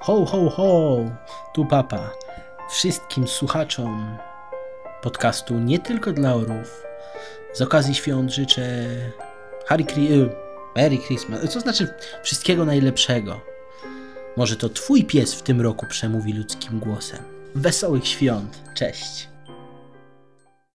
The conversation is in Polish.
Ho, ho, ho! Tu papa. Wszystkim słuchaczom podcastu nie tylko dla orów. Z okazji świąt życzę Harry Cri- y, Merry Christmas. Co znaczy wszystkiego najlepszego. Może to twój pies w tym roku przemówi ludzkim głosem. Wesołych świąt. Cześć.